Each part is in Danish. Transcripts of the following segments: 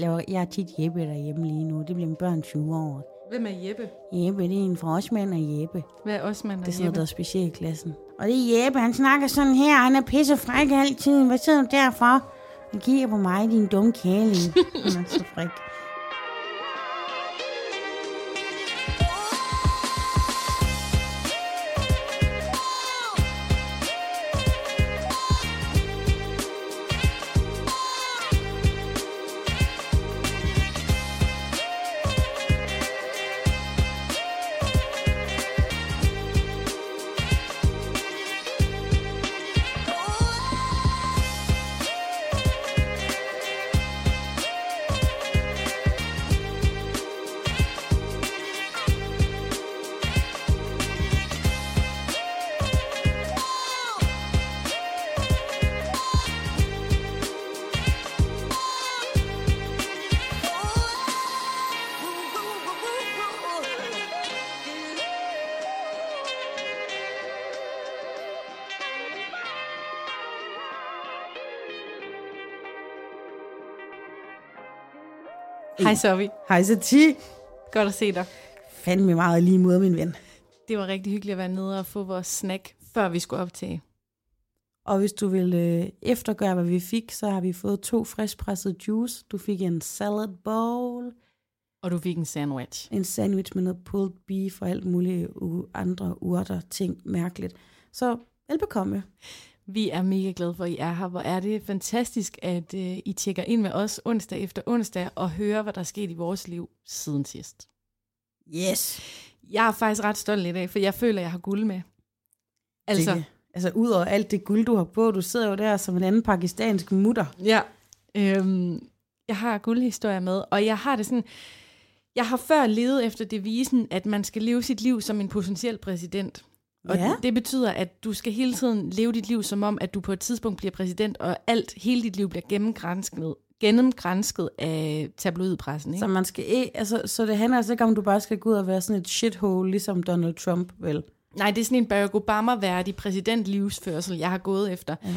laver, jeg er tit Jeppe derhjemme lige nu. Det bliver min børn 20 år. Hvem er Jeppe? Jeppe, det er en fra Osman og Jeppe. Hvad er Osman og Det er sådan noget, Jeppe? der er specialklassen. Og det er Jeppe, han snakker sådan her. Han er pisse fræk altid. Hvad sidder du derfor? Han kigger på mig, din dumme kæling. Han er så fræk. Hej Sovi. Hej så ti. Godt at se dig. Fandme meget lige mod min ven. Det var rigtig hyggeligt at være nede og få vores snack, før vi skulle optage. Og hvis du vil øh, eftergøre, hvad vi fik, så har vi fået to friskpresset juice. Du fik en salad bowl, Og du fik en sandwich. en sandwich med noget pulled beef og alt muligt andre urter, ting, mærkeligt. Så velbekomme. Vi er mega glade for, at I er her. Hvor er det fantastisk, at uh, I tjekker ind med os onsdag efter onsdag og hører, hvad der er sket i vores liv siden sidst. Yes. Jeg er faktisk ret stolt i dag, for jeg føler, at jeg har guld med. Altså, Det, altså ud over alt det guld, du har på, du sidder jo der som en anden pakistansk mutter. Ja. Øhm, jeg har guldhistorier med, og jeg har det sådan... Jeg har før levet efter devisen, at man skal leve sit liv som en potentiel præsident. Og Ja. det betyder, at du skal hele tiden leve dit liv som om, at du på et tidspunkt bliver præsident, og alt, hele dit liv bliver gennemgrænsket, gennemgrænsket af tabloidpressen. Ikke? Så, man skal, altså, så det handler altså ikke om, at du bare skal gå ud og være sådan et shithole, ligesom Donald Trump, vel? Nej, det er sådan en Barack Obama-værdig præsidentlivsførsel, jeg har gået efter. Ja.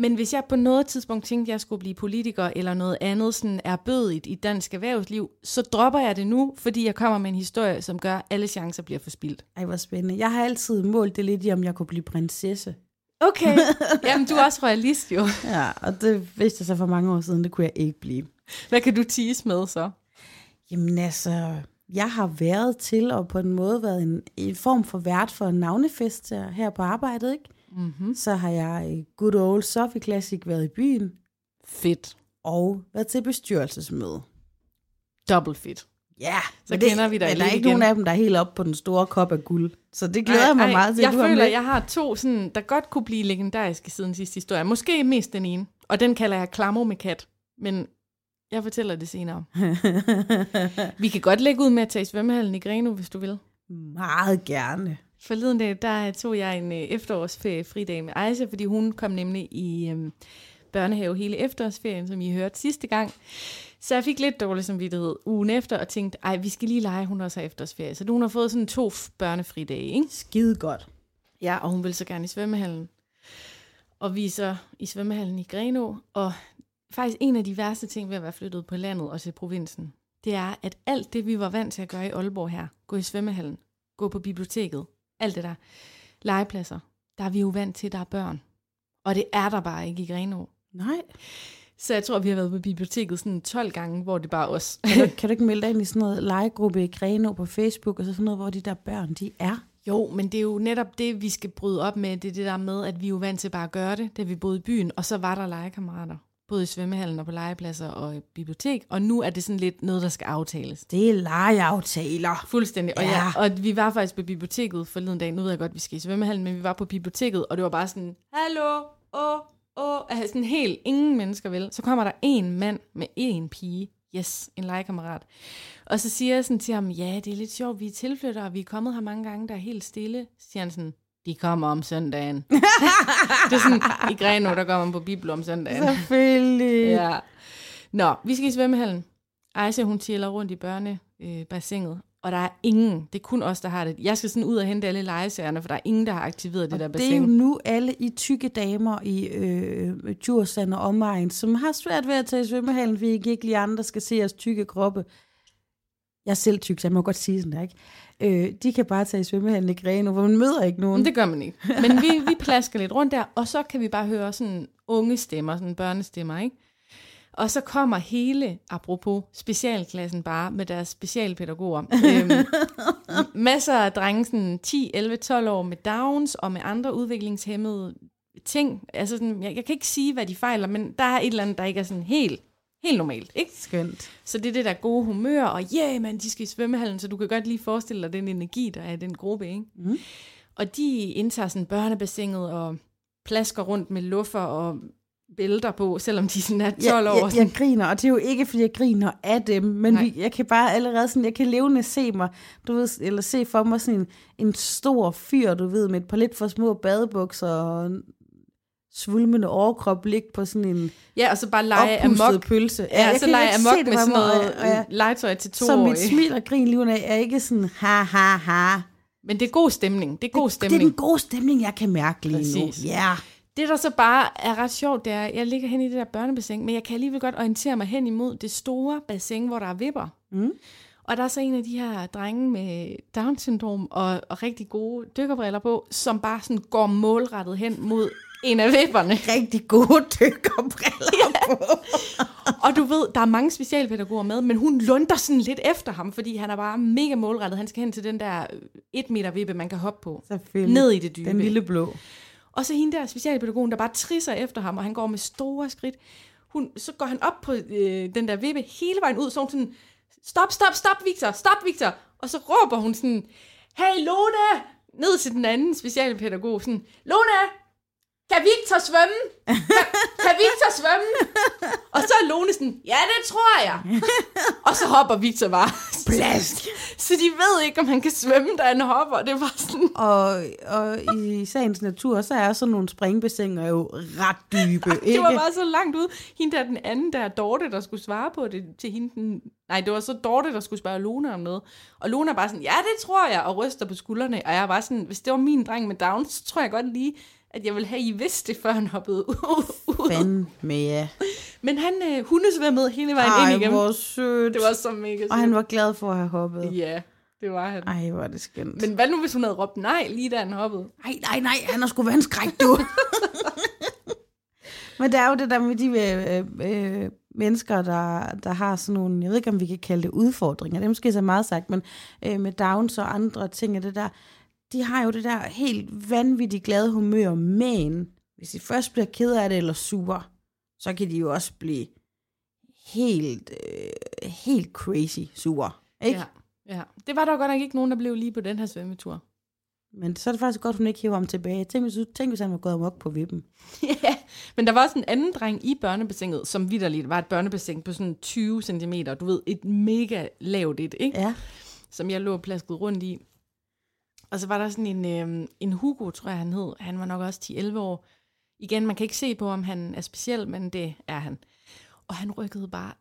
Men hvis jeg på noget tidspunkt tænkte, at jeg skulle blive politiker eller noget andet sådan er bødigt i dansk erhvervsliv, så dropper jeg det nu, fordi jeg kommer med en historie, som gør, at alle chancer bliver forspildt. Ej, hvor spændende. Jeg har altid målt det lidt i, om jeg kunne blive prinsesse. Okay. Jamen, du er også realist jo. Ja, og det vidste jeg så for mange år siden, det kunne jeg ikke blive. Hvad kan du tease med så? Jamen altså, jeg har været til og på en måde været en, en form for vært for en navnefest her- her på arbejdet, ikke? Mm-hmm. Så har jeg i Good Old Sophie Classic været i byen Fedt. og været til bestyrelsesmøde. Double fedt. Ja, Så kender vi dig men der er ikke igen. nogen af dem, der er helt oppe på den store kop af guld. Så det glæder jeg mig Ej, meget til, Jeg du føler, jeg har to, sådan, der godt kunne blive legendariske siden sidste historie. Måske mest den ene. Og den kalder jeg Klammer med kat. Men jeg fortæller det senere. Vi kan godt lægge ud med at tage i svømmehallen i Greno, hvis du vil. meget gerne. Forleden dag, der tog jeg en øh, efterårsferie fridag med Aisha, fordi hun kom nemlig i øhm, børnehave hele efterårsferien, som I hørte sidste gang. Så jeg fik lidt dårlig samvittighed ugen efter, og tænkte, ej, vi skal lige lege, hun også har efterårsferie. Så hun har fået sådan to børnefridage, ikke? Skide godt. Ja, og hun vil så gerne i svømmehallen. Og vi er så i svømmehallen i Greno, og faktisk en af de værste ting ved at være flyttet på landet og til provinsen, det er, at alt det, vi var vant til at gøre i Aalborg her, gå i svømmehallen, gå på biblioteket, alt det der, legepladser, der er vi jo vant til, at der er børn. Og det er der bare ikke i Greno. Nej. Så jeg tror, vi har været på biblioteket sådan 12 gange, hvor det bare er os. Kan du, kan du ikke melde dig ind i sådan noget legegruppe i Greno på Facebook, og så sådan noget, hvor de der børn, de er? Jo, men det er jo netop det, vi skal bryde op med. Det er det der med, at vi er jo vant til bare at gøre det, da vi boede i byen. Og så var der legekammerater, både i svømmehallen og på legepladser og i bibliotek. Og nu er det sådan lidt noget, der skal aftales. Det er legeaftaler. Fuldstændig. Og, Ja. ja, og vi var faktisk på biblioteket forleden dag. Nu ved jeg godt, at vi skal i svømmehallen, men vi var på biblioteket, og det var bare sådan, hallo, åh, åh, altså sådan helt ingen mennesker vel. Så kommer der en mand med en pige. Yes, en legekammerat. Og så siger jeg sådan til ham, ja, det er lidt sjovt, vi er tilflyttere, og vi er kommet her mange gange, der er helt stille. Så siger han sådan, de kommer om søndagen. det er sådan, i Greno, der går man på bibel om søndagen. Selvfølgelig. Ja. Nå, vi skal i svømmehallen. Aisha, hun chiller rundt i børnebassinet. Og der er ingen, det er kun os, der har det. Jeg skal sådan ud og hente alle lejesagerne, for der er ingen, der har aktiveret det der Det bassin. er jo nu alle i tykke damer i øh, Djursland og omegn, som har svært ved at tage i svømmehallen, fordi ikke ikke lige andre skal se jeres tykke kroppe. Jeg er selv tyk, så jeg må godt sige sådan der, ikke? Øh, de kan bare tage i svømmehallen i Greno, hvor man møder ikke nogen. Men det gør man ikke. Men vi, vi plasker lidt rundt der, og så kan vi bare høre sådan unge stemmer, sådan børnestemmer, ikke? Og så kommer hele, apropos specialklassen bare, med deres specialpædagoger. øhm, masser af drenge, sådan 10, 11, 12 år med Downs og med andre udviklingshemmede ting. Altså sådan, jeg, jeg kan ikke sige, hvad de fejler, men der er et eller andet, der ikke er sådan helt, helt normalt, ikke? Skønt. Så det er det der gode humør, og ja, yeah, man, de skal i svømmehallen, så du kan godt lige forestille dig den energi, der er i den gruppe, ikke? Mm. Og de indtager sådan børnebassinet og plasker rundt med luffer og bælter på, selvom de sådan er 12 jeg, år. jeg, jeg griner, og det er jo ikke, fordi jeg griner af dem, men Nej. vi, jeg kan bare allerede sådan, jeg kan levende se mig, du ved, eller se for mig sådan en, en stor fyr, du ved, med et par lidt for små badebukser og svulmende overkrop ligge på sådan en Ja, og så bare lege amok. pølse. Ja, jeg så lege se amok med sådan noget og jeg- øh, legetøj til to Så mit smil og grin lige er ikke sådan, ha, ha, ha. Men det er god stemning. Det er god Det, det er stemning. den gode stemning, jeg kan mærke lige Præcis. nu. Ja. Det, der så bare er ret sjovt, det er, at jeg ligger hen i det der børnebassin, men jeg kan alligevel godt orientere mig hen imod det store bassin, hvor der er vipper. Mm. Og der er så en af de her drenge med Down-syndrom og, og rigtig gode dykkerbriller på, som bare sådan går målrettet hen mod en af vipperne. Rigtig gode dykkerbriller på. Og du ved, der er mange specialpædagoger med, men hun lunder sådan lidt efter ham, fordi han er bare mega målrettet. Han skal hen til den der øh, et meter vippe, man kan hoppe på. Selvfølgelig. Ned i det dybe. Den lille blå. Og så hende der specialpædagogen, der bare trisser efter ham, og han går med store skridt. Hun, så går han op på øh, den der vippe hele vejen ud, så hun sådan, stop, stop, stop, Victor, stop, Victor. Og så råber hun sådan, hey Lone, ned til den anden specialpædagog, sådan, Lone, kan Victor svømme? Kan, kan Victor svømme? Og så er Lone sådan, ja, det tror jeg. Og så hopper Victor bare. Plask. Så de ved ikke, om han kan svømme, da han hopper. Det var sådan, Og, og i sagens natur, så er sådan nogle springbassiner jo ret dybe, ikke? Det var bare så langt ud. Hende der, den anden der, Dorte, der skulle svare på det til hende. Den, nej, det var så Dorte, der skulle spørge Luna om noget. Og Luna er bare sådan, ja, det tror jeg, og ryster på skuldrene. Og jeg var sådan, hvis det var min dreng med Down, så tror jeg godt lige, at jeg ville have, I vidste det, før han hoppede ud. Fandme, ja. Men han øh, hundesvømmede hele vejen Ej, ind igennem. hvor sødt. Det var så mega sødt. Og han var glad for at have hoppet. Ja, det var han. Ej, hvor er det skønt. Men hvad nu, hvis hun havde råbt nej, lige da han hoppede? Nej, nej, nej, han har sgu vandskræk, du. Men der er jo det der med de øh, øh, mennesker, der, der har sådan nogle, jeg ved ikke, om vi kan kalde det udfordringer, det er måske så meget sagt, men øh, med Downs og andre ting af det der, de har jo det der helt vanvittigt glade humør, men hvis de først bliver ked af det eller sure, så kan de jo også blive helt, øh, helt crazy sure. Ikke? Ja, ja. Det var der godt nok ikke nogen, der blev lige på den her svømmetur. Men så er det faktisk godt, hun ikke hiver ham tilbage. Tænk hvis, tænk, hvis han var gået amok på vippen. Ja, men der var også en anden dreng i børnebassinet, som vidderligt var et børnebassin på sådan 20 cm. Du ved, et mega lavt et, ikke? Ja. Som jeg lå plasket rundt i. Og så var der sådan en, øh, en Hugo, tror jeg han hed. Han var nok også 10-11 år. Igen, man kan ikke se på, om han er speciel, men det er han. Og han rykkede bare...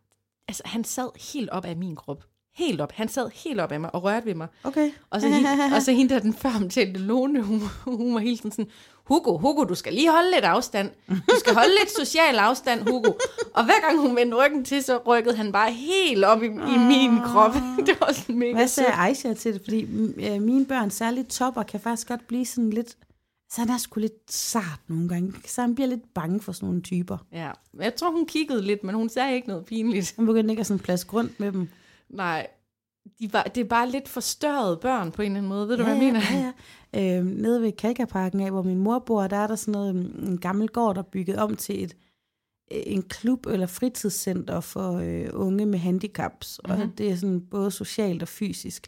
Altså, han sad helt op af min krop. Helt op. Han sad helt op af mig og rørte ved mig. Okay. Og så, hende, og så hende der, den før omtalte Lone, hun, hun var helt sådan, sådan, Hugo, Hugo, du skal lige holde lidt afstand. Du skal holde lidt social afstand, Hugo. Og hver gang hun vendte ryggen til, så rykkede han bare helt op i, i min krop. Det var sådan mega Hvad sagde Aisha til det? Fordi mm, øh, mine børn, særligt topper, kan faktisk godt blive sådan lidt... Så han er sgu lidt sart nogle gange. Så han bliver lidt bange for sådan nogle typer. Ja, jeg tror, hun kiggede lidt, men hun sagde ikke noget pinligt. Han begyndte ikke at sådan plads rundt med dem. Nej, de var, det er bare lidt forstørrede børn på en eller anden måde. Ved du, hvad jeg mener? Ja, ja. Øh, nede ved Kalkaparken af, hvor min mor bor, der er der sådan noget, mm, en gammel gård, der er bygget om til et, øh, en klub eller fritidscenter for øh, unge med handicaps. Mm-hmm. Og det er sådan både socialt og fysisk.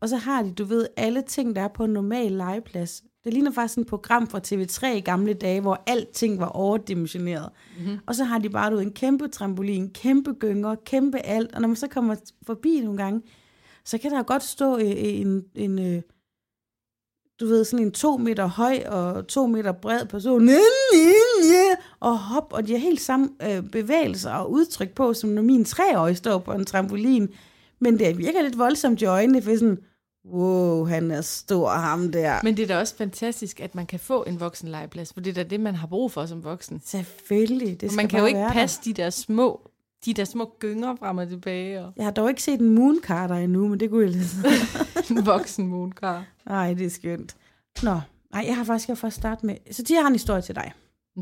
Og så har de, du ved, alle ting, der er på en normal legeplads. Det ligner faktisk et program fra TV3 i gamle dage, hvor alting var overdimensioneret. Mm-hmm. Og så har de bare, ved, en kæmpe trampolin, kæmpe gynger, kæmpe alt. Og når man så kommer forbi nogle gange, så kan der godt stå øh, en, en øh, du ved, sådan en to meter høj og to meter bred person, og hop, og de har helt samme øh, bevægelser og udtryk på, som når min treårige står på en trampolin. Men det virker lidt voldsomt i øjnene, for sådan, wow, han er stor, ham der. Men det er da også fantastisk, at man kan få en voksen legeplads, for det er da det, man har brug for som voksen. Selvfølgelig. Det Og skal man kan jo ikke være der. passe de der små de der små gynger frem og tilbage, og Jeg har dog ikke set en Moon Carter endnu, men det kunne jeg lidt. en voksen moonkar. Nej, det er skønt. Nå, nej, jeg har faktisk jeg først starte med. Så de har en historie til dig.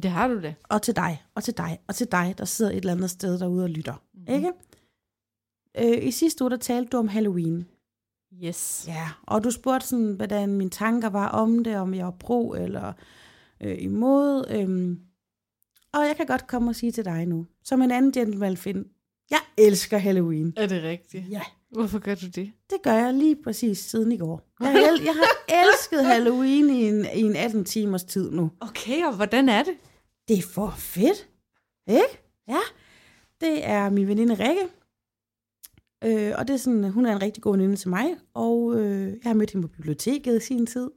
Det har du det. og til dig, og til dig, og til dig, der sidder et eller andet sted derude og lytter. Mm-hmm. Ikke? Øh, I sidste uge, der talte du om Halloween. Yes. Ja. Og du spurgte sådan, hvordan mine tanker var om det, om jeg var pro eller øh, imod. Øhm. Og jeg kan godt komme og sige til dig nu, som en anden gentleman find, jeg elsker Halloween. Er det rigtigt? Ja, Hvorfor gør du det? det gør jeg lige præcis siden i går. Jeg, har el- jeg har elsket Halloween i en, i en 18 timers tid nu. Okay, og hvordan er det? Det er for fedt. Ikke? Ja. Det er min veninde Rikke. Øh, og det er sådan, hun er en rigtig god veninde til mig. Og øh, jeg har mødt hende på biblioteket i sin tid.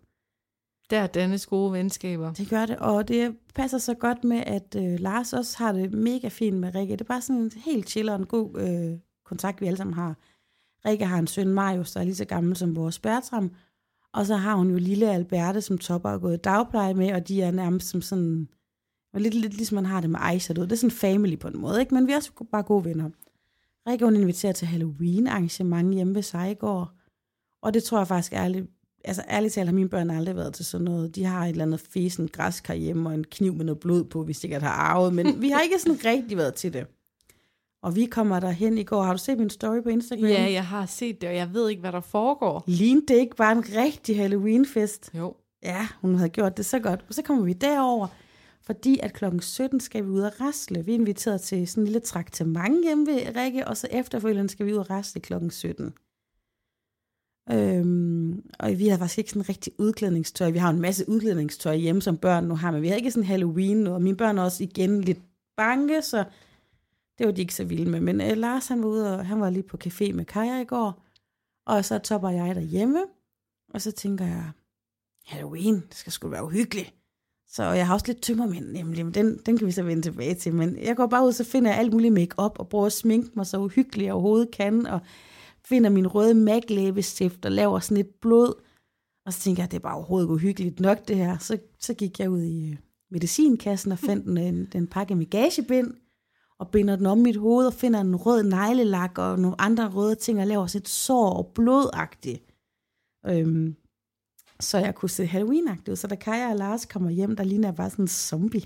Der er Dannes gode venskaber. Det gør det. Og det passer så godt med, at øh, Lars også har det mega fint med Rikke. Det er bare sådan en helt chill og en god øh, kontakt, vi alle sammen har. Rikke har en søn, Marius, der er lige så gammel som vores Bertram. Og så har hun jo lille Alberte, som topper og gået dagpleje med, og de er nærmest som sådan... Og lidt, lidt ligesom man har det med Aisha, du ved. Det er sådan family på en måde, ikke? Men vi er også bare gode venner. Rikke, hun inviterer til Halloween-arrangement hjemme ved sig i går. Og det tror jeg faktisk ærligt, altså ærligt talt har mine børn aldrig været til sådan noget. De har et eller andet fesen græskar hjemme og en kniv med noget blod på, vi sikkert har arvet, men vi har ikke sådan rigtig været til det. Og vi kommer derhen i går. Har du set min story på Instagram? Ja, jeg har set det, og jeg ved ikke, hvad der foregår. Lignede det ikke bare en rigtig Halloween-fest? Jo. Ja, hun havde gjort det så godt. Og så kommer vi derover, fordi at klokken 17 skal vi ud og rasle. Vi er inviteret til sådan en lille traktement hjemme ved Rikke, og så efterfølgende skal vi ud og rasle klokken 17. Øhm, og vi har faktisk ikke sådan rigtig udklædningstøj. Vi har en masse udklædningstøj hjemme, som børn nu har, men vi har ikke sådan Halloween nu, og mine børn er også igen lidt bange, så det var de ikke så vilde med. Men øh, Lars, han var ude, og han var lige på café med Kaja i går, og så topper jeg derhjemme, og så tænker jeg, Halloween, det skal sgu være uhyggeligt. Så jeg har også lidt tømmermænd, nemlig, men den, den kan vi så vende tilbage til. Men jeg går bare ud, så finder jeg alt muligt makeup og bruger at sminke mig så uhyggeligt jeg overhovedet kan, og finder min røde MAC læbestift og laver sådan et blod. Og så tænker jeg, det er bare overhovedet ikke uhyggeligt nok det her. Så, så gik jeg ud i øh, medicinkassen og fandt den, en, den pakke med gagebind, og binder den om mit hoved og finder en rød neglelak og nogle andre røde ting og laver sådan et sår og blodagtigt. Øhm, så jeg kunne se halloween ud. Så da Kaja og Lars kommer hjem, der ligner jeg bare sådan en zombie.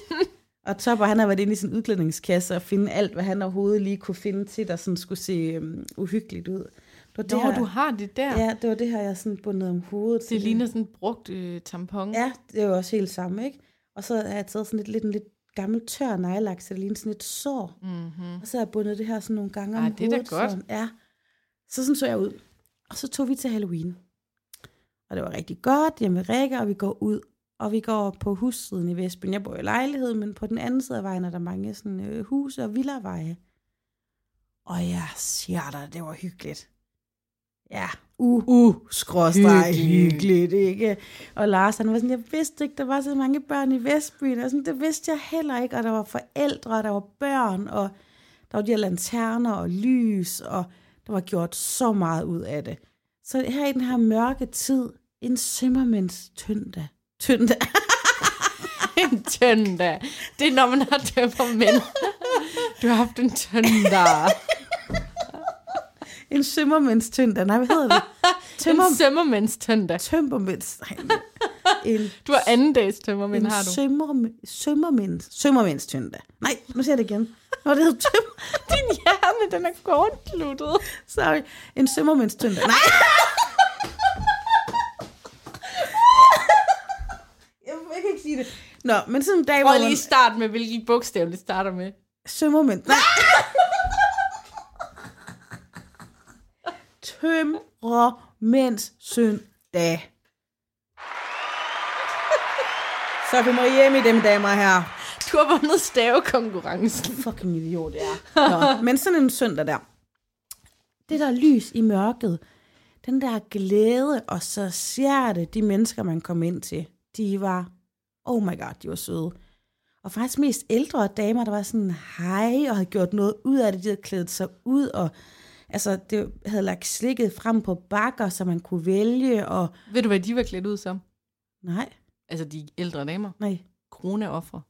og Topper, han har været inde i sin udklædningskasse og finde alt, hvad han overhovedet lige kunne finde til, der sådan skulle se um, uhyggeligt ud. Det var det, Nå, her, du har det der. ja, det var det her, jeg sådan bundet om hovedet. Det til. ligner sådan en brugt øh, tampon. Ja, det er jo også helt samme, ikke? Og så har jeg taget sådan lidt, lidt en lidt gammel tør nejlak, så det ligner sådan et sår. Mm-hmm. Og så har jeg bundet det her sådan nogle gange Ej, om det er da hovedet. godt. Sådan. Ja. Så sådan så jeg ud. Og så tog vi til Halloween. Og det var rigtig godt hjemme ved Rikke, og vi går ud. Og vi går på hussiden i Vestbyen. Jeg bor i lejlighed, men på den anden side af vejen er der mange sådan, øh, huse og villaveje. Og jeg siger dig, det var hyggeligt. Ja, uh, uh, skråstreg, Hyggeligt. hyggeligt, ikke? Og Lars, han var sådan, jeg vidste ikke, der var så mange børn i Vestbyen. Og sådan, det vidste jeg heller ikke. Og der var forældre, og der var børn, og der var de her lanterner og lys, og der var gjort så meget ud af det. Så her i den her mørke tid, en sømmermænds tynde. Tynde. En tønda. Det er, når man har tømmermænd. Du har haft en tønda. en sømmermænds tynde. Nej, hvad hedder det? Tømmer, En sømmermænds tønda. tømmermænds. Nej, en, Du har anden dags tømmermænd, har du. sømmer, sømmermænds, sømmermænds tynde. Nej, nu siger jeg det igen. Nå, det hedder tømmer. Din hjerne, den er kortsluttet. Sorry. En sømmermænds tynde. Nej. Jeg, jeg kan ikke sige det. Nå, men sådan en dag, hvor Prøv man... lige start med, hvilket bogstav det starter med. Sømmermænd. Nej. Tømmermænds søndag. Så vi må hjem i dem, damer her. Du har vundet stavekonkurrencen. Fucking idiot, ja. Nå, men sådan en søndag der. Det der lys i mørket, den der glæde, og så sjerte, de mennesker, man kom ind til, de var, oh my god, de var søde. Og faktisk mest ældre damer, der var sådan hej, og havde gjort noget ud af det, de havde klædt sig ud, og Altså, det havde lagt slikket frem på bakker, så man kunne vælge, og Ved du, hvad de var klædt ud som? nej, Altså de ældre damer. nej. Corona-offre.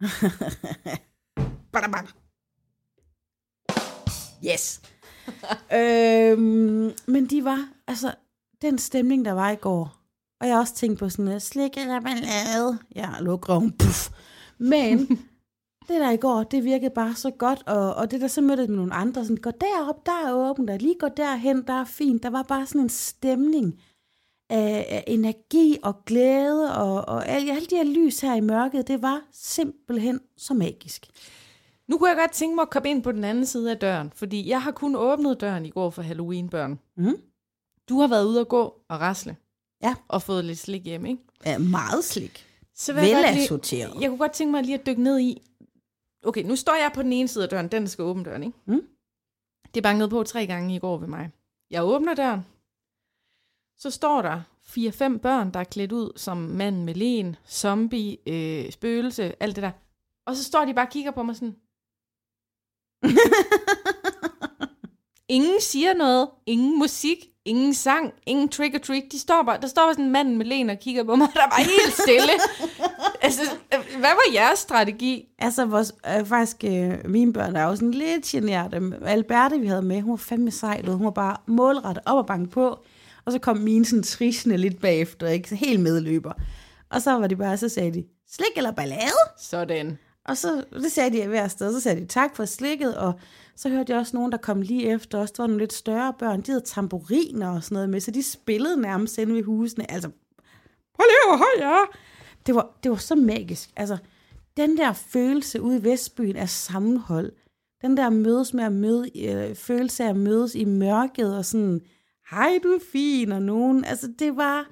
Badabang. Yes. øhm, men de var, altså, den stemning, der var i går, og jeg har også tænkt på sådan noget, slik eller ballade. Ja, luk røven, puff. Men det der i går, det virkede bare så godt, og, og det der så mødte med nogle andre, sådan, gå derop, der er åbent, der lige gå derhen, der er fint. Der var bare sådan en stemning af, af energi og glæde, og, og alle, alle de her lys her i mørket, det var simpelthen så magisk. Nu kunne jeg godt tænke mig at komme ind på den anden side af døren, fordi jeg har kun åbnet døren i går for Halloween-børn. Mm. Du har været ude at gå og rasle. Ja. Og fået lidt slik hjem, ikke? Ja, meget slik. Så vil jeg, godt lige, jeg kunne godt tænke mig lige at dykke ned i... Okay, nu står jeg på den ene side af døren, den skal åbne døren, ikke? Mm. Det bankede på tre gange i går ved mig. Jeg åbner døren. Så står der fire-fem børn, der er klædt ud som mand med len, zombie, øh, spøgelse, alt det der. Og så står de bare og kigger på mig sådan. Ingen siger noget, ingen musik, ingen sang, ingen trick or treat. De står bare, der står bare sådan en mand med len og kigger på mig, der var helt stille. altså, hvad var jeres strategi? Altså, vores, øh, faktisk, øh, mine børn er jo sådan lidt generte. Alberte, vi havde med, hun var fandme sej, hun var bare målrettet op og banke på. Og så kom mine sådan trisende lidt bagefter, ikke? Så helt medløber. Og så var de bare, så sagde de, slik eller ballade? Sådan. Og så, det sagde de hver sted, så sagde de tak for slikket, og så hørte jeg også nogen, der kom lige efter os, der var nogle lidt større børn, de havde tamburiner og sådan noget med, så de spillede nærmest inde ved husene, altså, prøv lige hvor høj jeg er. Det var, det var så magisk, altså, den der følelse ude i Vestbyen af sammenhold, den der mødes med at møde, øh, følelse af at mødes i mørket, og sådan, hej du er fin, og nogen, altså det var,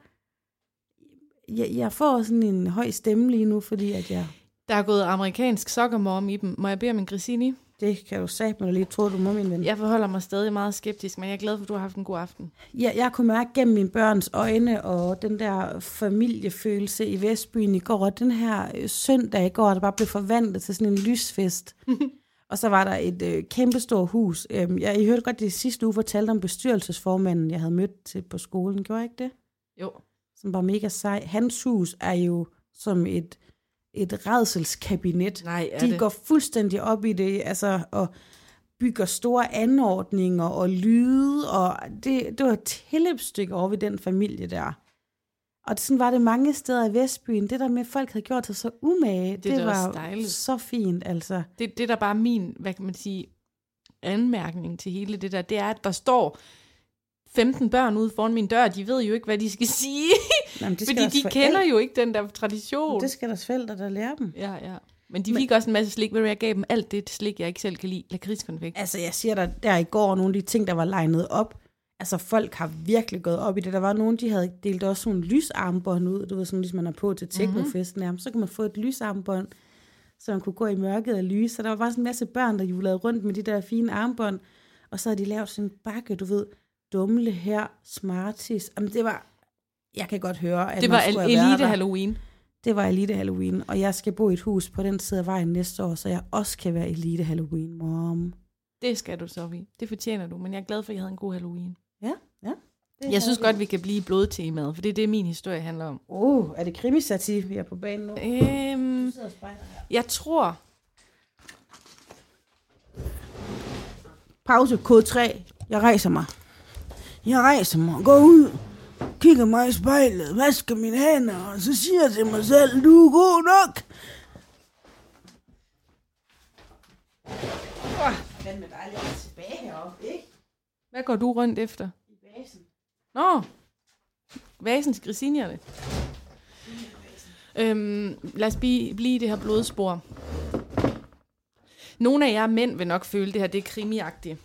jeg, jeg får sådan en høj stemme lige nu, fordi at jeg, Der er gået amerikansk sokkermorm i dem. Må jeg bede om en grissini? Det kan du sige, men lige tro, du må, min ven. Jeg forholder mig stadig meget skeptisk, men jeg er glad for, at du har haft en god aften. Jeg, jeg kunne mærke gennem mine børns øjne, og den der familiefølelse i Vestbyen i går, og den her øh, søndag i går, der bare blev forvandlet til sådan en lysfest. og så var der et øh, kæmpestort hus. Øhm, jeg, I hørte godt, det sidste uge fortalte om bestyrelsesformanden, jeg havde mødt til på skolen. Gjorde jeg ikke det? Jo. Som var mega sej. Hans hus er jo som et, et redselskabinet. Nej, er De det? går fuldstændig op i det, altså, og bygger store anordninger og lyde, og det, det var et tilløbsstykke over ved den familie der. Og sådan var det mange steder i Vestbyen. Det der med, at folk havde gjort sig så umage, det, Det var dejligt. så fint, altså. Det, det der bare min, hvad kan man sige, anmærkning til hele det der, det er, at der står 15 børn ude foran min dør, de ved jo ikke, hvad de skal sige, Jamen, det skal fordi de forældre- kender jo ikke den der tradition. Det skal deres forældre, der lærer dem. Ja, ja. Men de fik også en masse slik. Du, jeg gav dem alt det slik, jeg ikke selv kan lide. Lakridskonfekt. Altså, jeg siger dig, der i går, nogle af de ting, der var legnet op, altså folk har virkelig gået op i det. Der var nogen, de havde delt også sådan en lysarmbånd ud, du ved, sådan ligesom man er på til teknofesten nærmest. Så kan man få et lysarmbånd, så man kunne gå i mørket og lyse. Så der var bare sådan en masse børn, der julede rundt med de der fine armbånd. Og så havde de lavet sådan en bakke, du ved, dumle her, smarties. Jamen, det var, jeg kan godt høre, at Det var været elite. Halloween. Det var Elite Halloween, og jeg skal bo i et hus på den side af vejen næste år, så jeg også kan være Elite Halloween, mom. Det skal du, Sofie. Det fortjener du. Men jeg er glad for, at jeg havde en god Halloween. Ja, ja. Det Jeg synes godt, vi kan blive i blodtemaet, for det er det, min historie handler om. Uh, er det krimisati, vi er på banen nu? Øhm, jeg tror, Pause, kode 3. Jeg rejser mig. Jeg rejser mig, går ud, kigger mig i spejlet, vasker mine hænder, og så siger jeg til mig selv, du er god nok. Hvad med dig lidt tilbage heroppe, ikke? hvad går du rundt efter? I basen. Nå, vasens grisinierne. Øhm, lad os blive, blive i det her blodspor. Nogle af jer mænd vil nok føle, det her det er krimiagtigt.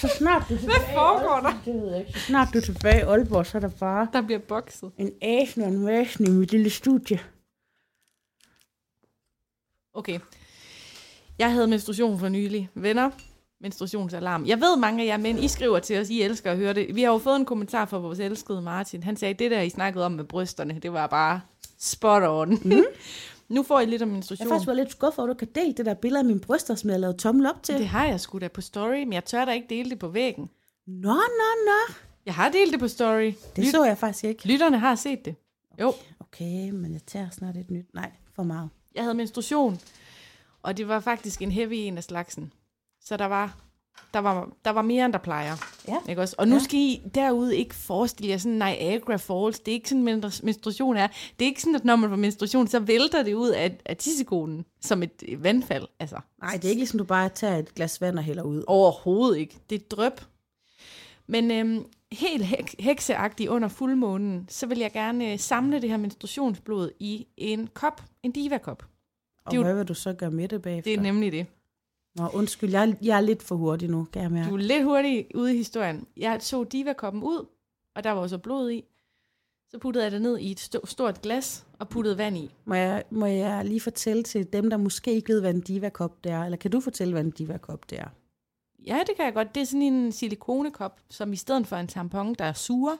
Så snart du er tilbage Hvad foregår der? Det ved jeg ikke. Så snart du er tilbage i Aalborg, så er der bare Der bliver bokset. en asen og en væsen i mit lille studie. Okay. Jeg havde menstruation for nylig. Venner, menstruationsalarm. Jeg ved, mange af jer mænd, I skriver til os, I elsker at høre det. Vi har jo fået en kommentar fra vores elskede Martin. Han sagde, det der, I snakkede om med brysterne, det var bare spot on. Mm. nu får I lidt om Jeg menstruation. har faktisk været lidt skuffet over, at du kan dele det der billede af mine bryster, som jeg har lavet tommel op til. Det har jeg sgu da på story, men jeg tør da ikke dele det på væggen. Nå, nå, nå. Jeg har delt det på story. Det så jeg faktisk ikke. Lytterne har set det. Jo, Okay, men jeg tager snart et nyt. Nej, for meget. jeg havde menstruation, og det var faktisk en heavy en af slagsen. Så der var, der var, der var mere, end der plejer. Ja. Ikke også? Og nu Ja. skal I derude ikke forestille jer sådan Niagara Falls. Det er ikke sådan, men- menstruation er. Det er ikke sådan, at når man får menstruation, så vælter det ud af, af tissekonen som et vandfald. Altså, Nej, det er ikke ligesom, du bare tager et glas vand og hælder ud. Overhovedet ikke. Det er drøb. Men øhm, helt hek- hekseagtigt under fuldmånen, så vil jeg gerne øh, samle det her menstruationsblod i en kop, en diva-kop. Og det er jo- hvad vil du så gøre med det bagefter? Det er nemlig det. Nå, undskyld, jeg, er- jeg er lidt for hurtig nu, kan jeg mærke. Du er lidt hurtig ude i historien. Jeg så diva-koppen ud, og der var også blod i. Så puttede jeg det ned i et sto- stort glas og puttede vand i. Må jeg, må jeg lige fortælle til dem, der måske ikke ved, hvad en diva-kop det er? Eller kan du fortælle, hvad en diva-kop det er? Ja, det kan jeg godt. Det er sådan en silikonekop, som i stedet for en tampon, der er sure,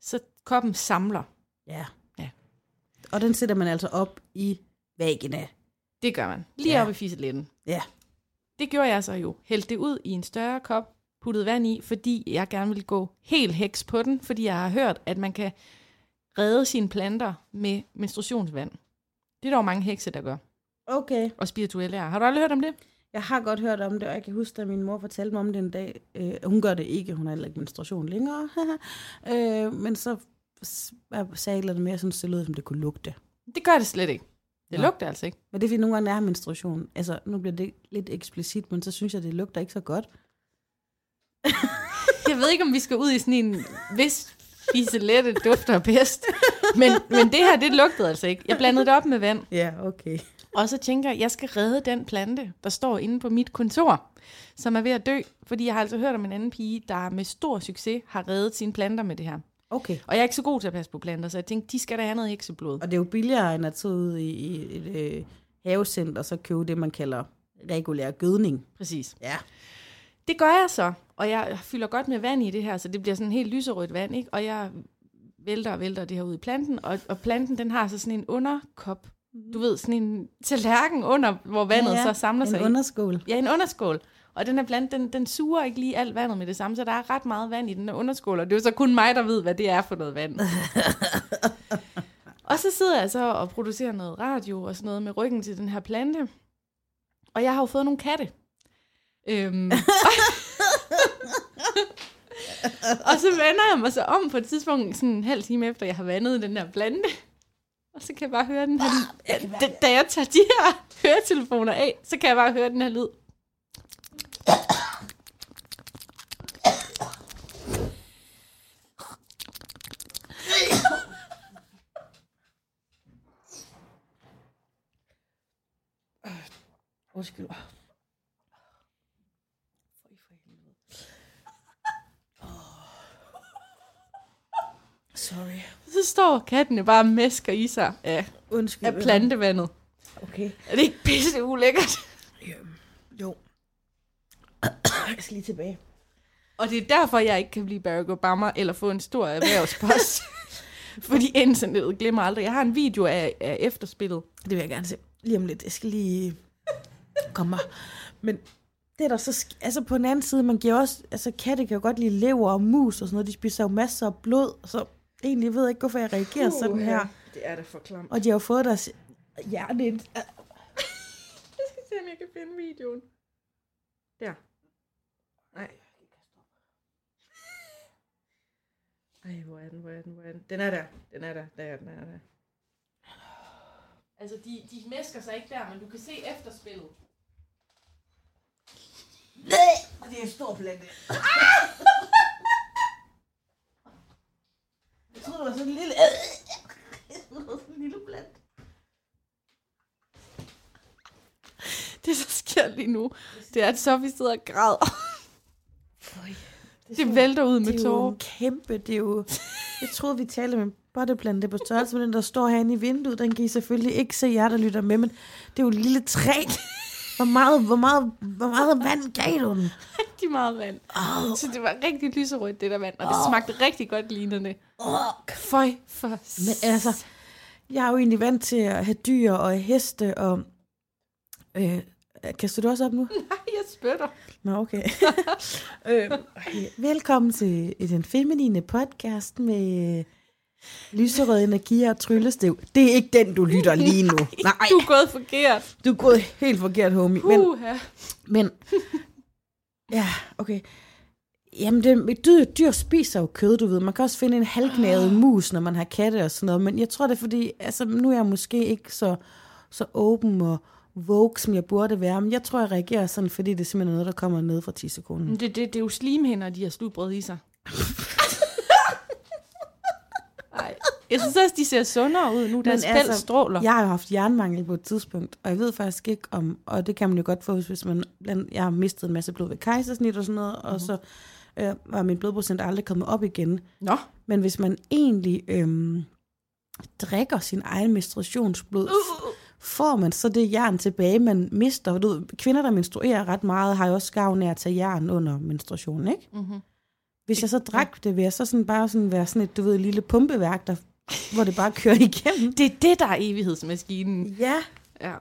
så koppen samler. Ja. Ja. Og den sætter man altså op i vagina. Det gør man. Lige Ja. op i fiseletten. Ja. Det gjorde jeg så jo. Hældte det ud i en større kop, puttede vand i, fordi jeg gerne ville gå helt heks på den, fordi jeg har hørt, at man kan redde sine planter med menstruationsvand. Det er der jo mange hekse, der gør. Okay. Og spirituelle er. Har du aldrig hørt om det? Jeg har godt hørt om det, og jeg kan huske, at min mor fortalte mig om det en dag. Øh, hun gør det ikke, hun har heller ikke menstruation længere. øh, men så jeg sagde eller andet mere, sådan det lød, som det kunne lugte. Det gør det slet ikke. Det Nå. lugter altså ikke. Men det er fordi, nogle gange er menstruation. Altså, nu bliver det lidt eksplicit, men så synes jeg, det lugter ikke så godt. Jeg ved ikke, om vi skal ud i sådan en vis fiselette dufter bedst. Men, men det her, det lugtede altså ikke. Jeg blandede det op med vand. Ja, okay. Og så tænker jeg, jeg skal redde den plante, der står inde på mit kontor, som er ved at dø. Fordi jeg har altså hørt om en anden pige, der med stor succes har reddet sine planter med det her. Okay. Og jeg er ikke så god til at passe på planter, så jeg tænkte, de skal da have noget hekseblod. Og det er jo billigere, end at tage ud i, i et øh, havecenter, og så købe det, man kalder regulær gødning. Præcis. Ja. Det gør jeg så, og jeg fylder godt med vand i det her, så det bliver sådan helt lyserødt vand, ikke? Og jeg vælter og vælter det her ud i planten, og, og planten, den har så sådan en underkop. Du ved, sådan en tallerken under, hvor vandet ja, ja. så samler sig En i. underskål. Ja, en underskål. Og den her plante, den, den suger ikke lige alt vandet med det samme, så der er ret meget vand i den her underskål, og det er jo så kun mig, der ved, hvad det er for noget vand. og så sidder jeg så og producerer noget radio og sådan noget med ryggen til den her plante. Og jeg har jo fået nogle katte. Øhm, og så vender jeg mig så om på et tidspunkt, sådan en halv time efter, jeg har vandet den her plante. Og så kan jeg bare høre den her lyd. Da, da jeg tager de her høretelefoner af, så kan jeg bare høre den her lyd. Undskyld. Sorry. Så står katten jo bare og mæsker i sig af, Undskyld. af plantevandet. Okay. Er det ikke pisse ulækkert? Jo. Jeg skal lige tilbage. Og det er derfor, jeg ikke kan blive Barack Obama eller få en stor erhvervspost. Fordi internettet glemmer aldrig. Jeg har en video af, af efterspillet. Det vil jeg gerne se. Lige om lidt. Jeg skal lige komme mig. Men det er der så... Altså på den anden side, man giver også... Altså katte kan jo godt lide lever og mus og sådan noget. De spiser jo masser af blod. Så egentlig ved jeg ikke, hvorfor jeg reagerer sådan her. Det er da for klamt. Og de har jo fået deres hjerte ind. Jeg skal se, om jeg kan finde videoen. Der. Nej. Ej, hvor er den, hvor er den, hvor er den? Den er der, den er der, der er den, der er der. Altså, de, de mæsker sig ikke der, men du kan se efterspillet. Og det er en stor plante. Jeg troede, det var sådan en lille... Jeg troede, det var sådan en lille plante. Det, der sker lige nu, det er, at Sofie sidder og græder. Det, Det vælter ud med det er jo tårer. kæmpe, det er jo... Jeg troede, vi talte med botteplante på størrelse med den, der står herinde i vinduet. Den kan I selvfølgelig ikke se, jer der lytter med, men det er jo et lille træ. Hvor meget, hvor meget, hvor meget vand gav du den? Rigtig meget vand. Oh, Så det var rigtig lyserødt, det der vand. Og det smagte rigtig godt lignende. oh. Føj for Men altså, jeg er jo egentlig vant til at have dyr og heste, og... Øh, kaster du også op nu? Nej, spytter. Nå, okay. øh, okay. Velkommen til den feminine podcast med lyserød energi og tryllestav. Det er ikke den, du lytter lige nu. Nej, du er gået forkert. Du er gået helt forkert, homie. Men, Uha. men ja, okay. Jamen, det, dyr, dyr spiser jo kød, du ved. Man kan også finde en halvknævet mus, når man har katte og sådan noget. Men jeg tror, det er fordi, altså, nu er jeg måske ikke så, så åben og vogue, som jeg burde være. Men jeg tror, jeg reagerer sådan, fordi det er simpelthen noget, der kommer ned fra 10 sekunder. Det, det, det er jo slimhænder, de har slutbrød i sig. Ej. Jeg synes også, de ser sundere ud nu. Deres Men pels altså, stråler. Jeg har jo haft jernmangel på et tidspunkt, og jeg ved faktisk ikke om, og det kan man jo godt få, hvis man, blandt, jeg har mistet en masse blod ved kejsersnit og sådan noget, og så øh, var min blodprocent aldrig kommet op igen. Nå. Men hvis man egentlig øhm, drikker sin egen menstruationsblod, Uh. Får man så det jern tilbage, man mister. Du, ved, kvinder, der menstruerer ret meget, har jo også gavn af at tage jern under menstruationen, ikke? Mm-hmm. Hvis jeg så drak det, vil jeg så sådan bare sådan være sådan et, du ved, lille pumpeværk, der, hvor det bare kører igennem. Det er det, der er evighedsmaskinen. Ja. Ja.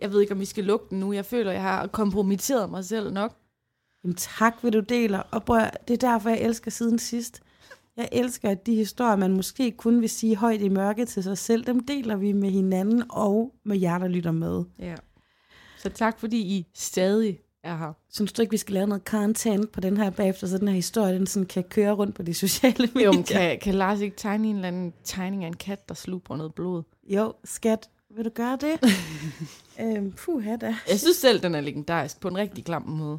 Jeg ved ikke, om vi skal lukke den nu. Jeg føler, jeg har kompromitteret mig selv nok. Jamen, tak, hvad du deler. Og bror, det er derfor, jeg elsker siden sidst. Jeg elsker, at de historier, man måske kun vil sige højt i mørke til sig selv, dem deler vi med hinanden og med jer, der lytter med. Ja. Så tak, fordi I stadig er her. Synes du ikke, vi skal lave noget content på den her bagefter, så den her historie, den sådan kan køre rundt på de sociale medier? Jo, kan, kan Lars ikke tegne en eller anden tegning af en kat, der slubrer noget blod? Jo, skat, vil du gøre det? øhm, puh, da. Jeg synes selv, den er legendarisk på en rigtig klam måde.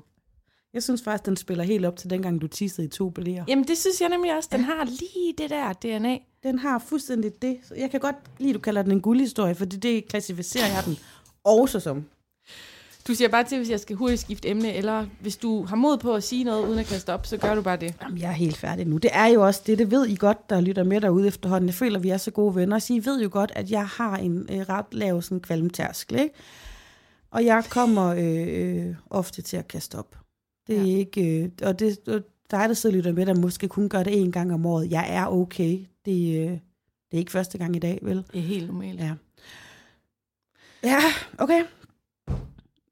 Jeg synes faktisk, den spiller helt op til dengang, du tissede i to blæer. Jamen, det synes jeg nemlig også. Den har lige det der DNA. Den har fuldstændig det. Jeg kan godt lide, du kalder den en guldhistorie, for det, det klassificerer jeg den også som. Du siger bare til, hvis jeg skal hurtigt skifte emne, eller hvis du har mod på at sige noget, uden at kaste op, så gør du bare det. Jamen, jeg er helt færdig nu. Det er jo også det, det ved I godt, der lytter med derude efterhånden. Jeg føler, vi er så gode venner. Så I ved jo godt, at jeg har en øh, ret lav sådan kvalmtærskel, ikke? Og jeg kommer øh, øh, ofte til at kaste op. Det er Ja. ikke... Øh, og det, og dig, der sidder og lytter med, der måske kun gør det en gang om året. Jeg er okay. Det, øh, det er ikke første gang i dag, vel? Det er helt normalt. Ja. Ja, okay.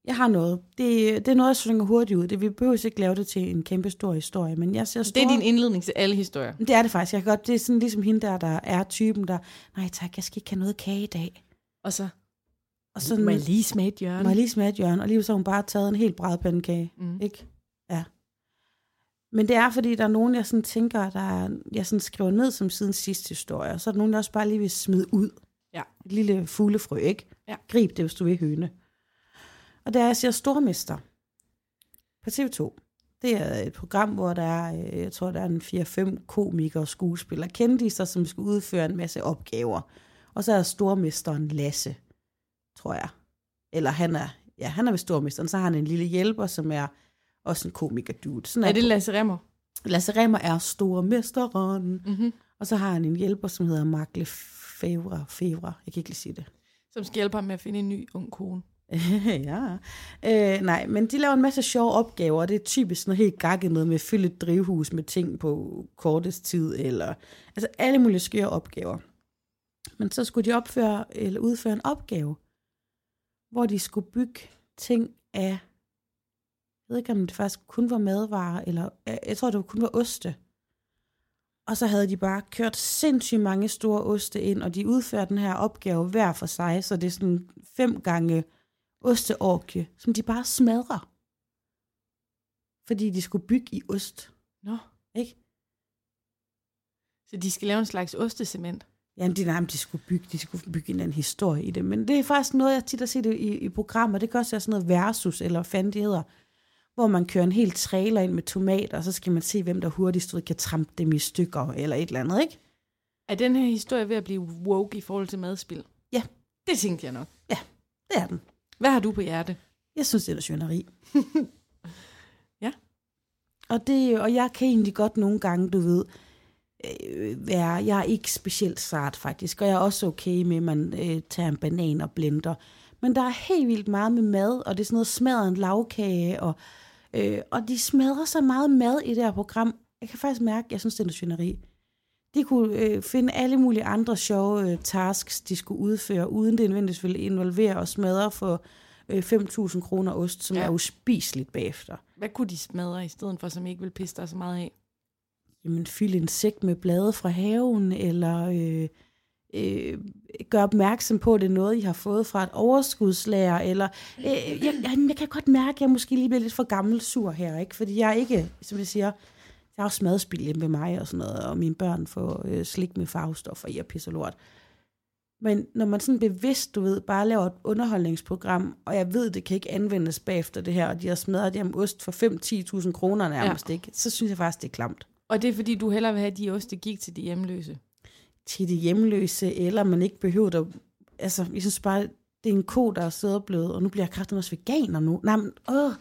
Jeg har noget. Det, det er noget, jeg svinger hurtigt ud. Det, vi behøver ikke lave det til en kæmpe stor historie, men jeg ser store... Det er din indledning til alle historier. Det er det faktisk. Jeg kan godt, det er sådan ligesom hende der, der er typen, der, nej tak, jeg skal ikke have noget kage i dag. Og så Og sådan, må jeg lige smage et hjørne. må jeg lige smage et hjørne, og lige så har hun bare taget en helt brædpandekage. Mm. Ikke? Men det er, fordi der er nogen, jeg sådan tænker, der er, jeg sådan skriver ned som siden sidste historie, og så er der nogen, der også bare lige vil smide ud. Ja. Et lille fuglefrø, ikke? Ja. Grib det, hvis du vil høne. Og der er, jeg siger Stormester på TV2. Det er et program, hvor der er, øh, jeg tror, der er en 4-5 komikere og skuespillere, kendiser, som skal udføre en masse opgaver. Og så er der stormesteren Lasse, tror jeg. Eller han er, ja, han er ved stormesteren. Så har han en lille hjælper, som er også en komiker dude. Sådan Er det Lasse Remmer? Lasse Remmer er stormesteren. Mm-hmm. Og så har han en hjælper, som hedder Mark Lefevre. Fevre. Jeg kan ikke lige sige det. Som skal hjælpe ham med at finde en ny ung kone. ja. Øh, nej, men de laver en masse sjove opgaver, og det er typisk noget helt gakket noget med at fylde et drivhus med ting på kortest tid, eller altså alle mulige skøre opgaver. Men så skulle de opføre eller udføre en opgave, hvor de skulle bygge ting af, jeg ved ikke om det faktisk kun var madvarer, eller jeg jeg tror det kun var oste. Og så havde de bare kørt sindssygt mange store oste ind, og de udførte den her opgave hver for sig, så det er sådan fem gange osteorkie, som de bare smadrer. Fordi de skulle bygge i ost, Nå. ikke? Så de skal lave en slags ostecement. Jamen, de, nej, de skulle bygge, de skulle bygge en eller anden historie i det. Men det er faktisk noget, jeg tit har set i, i programmer. Det kan også være sådan noget versus, eller hvad fanden det hedder. Hvor man kører en hel trailer ind med tomater, og så skal man se, hvem der hurtigst ud kan trampe dem i stykker, eller et eller andet, ikke? Er den her historie ved at blive woke i forhold til madspil? Ja. Det tænkte jeg nok. Det er den. Hvad har du på hjerte? Jeg synes, det er svineri. Ja. Og, det, og jeg kan egentlig godt nogle gange, du ved, øh, være, jeg er ikke specielt sart faktisk, og jeg er også okay med, at man øh, tager en banan og blender. Men der er helt vildt meget med mad, og det er sådan noget smadret en lavkage, og, øh, og de smadrer så meget mad i det her program. Jeg kan faktisk mærke, at jeg synes, det er noget svineri. De kunne øh, finde alle mulige andre sjove øh, tasks, de skulle udføre, uden det nødvendigvis ville involvere og smadre for øh, 5.000 kroner ost, som Ja. er uspiseligt bagefter. Hvad kunne de smadre i stedet for, som ikke vil pisse dig så meget af? Jamen, fylde en sæk med blade fra haven, eller øh, øh, gøre opmærksom på, at det er noget, I har fået fra et overskudslager, eller øh, jeg, jeg, jeg kan godt mærke, at jeg måske lige bliver lidt for gammel sur her, ikke? fordi jeg er ikke, som jeg siger, jeg har også madspil hjemme ved mig og sådan noget, og mine børn får øh, slik med farvestoffer i og pisse lort. Men når man sådan bevidst, du ved, bare laver et underholdningsprogram, og jeg ved, det kan ikke anvendes bagefter det her, og de har smadret det om ost for 5-10.000 kroner nærmest, ja. ikke? så synes jeg faktisk, det er klamt. Og det er fordi, du hellere vil have, at de oste gik til de hjemløse. Til de hjemløse, eller man ikke behøver at... Altså, jeg synes bare, det er en ko, der er søderblevet, og nu bliver jeg kraftigt også veganer nu. Nej, men, åh,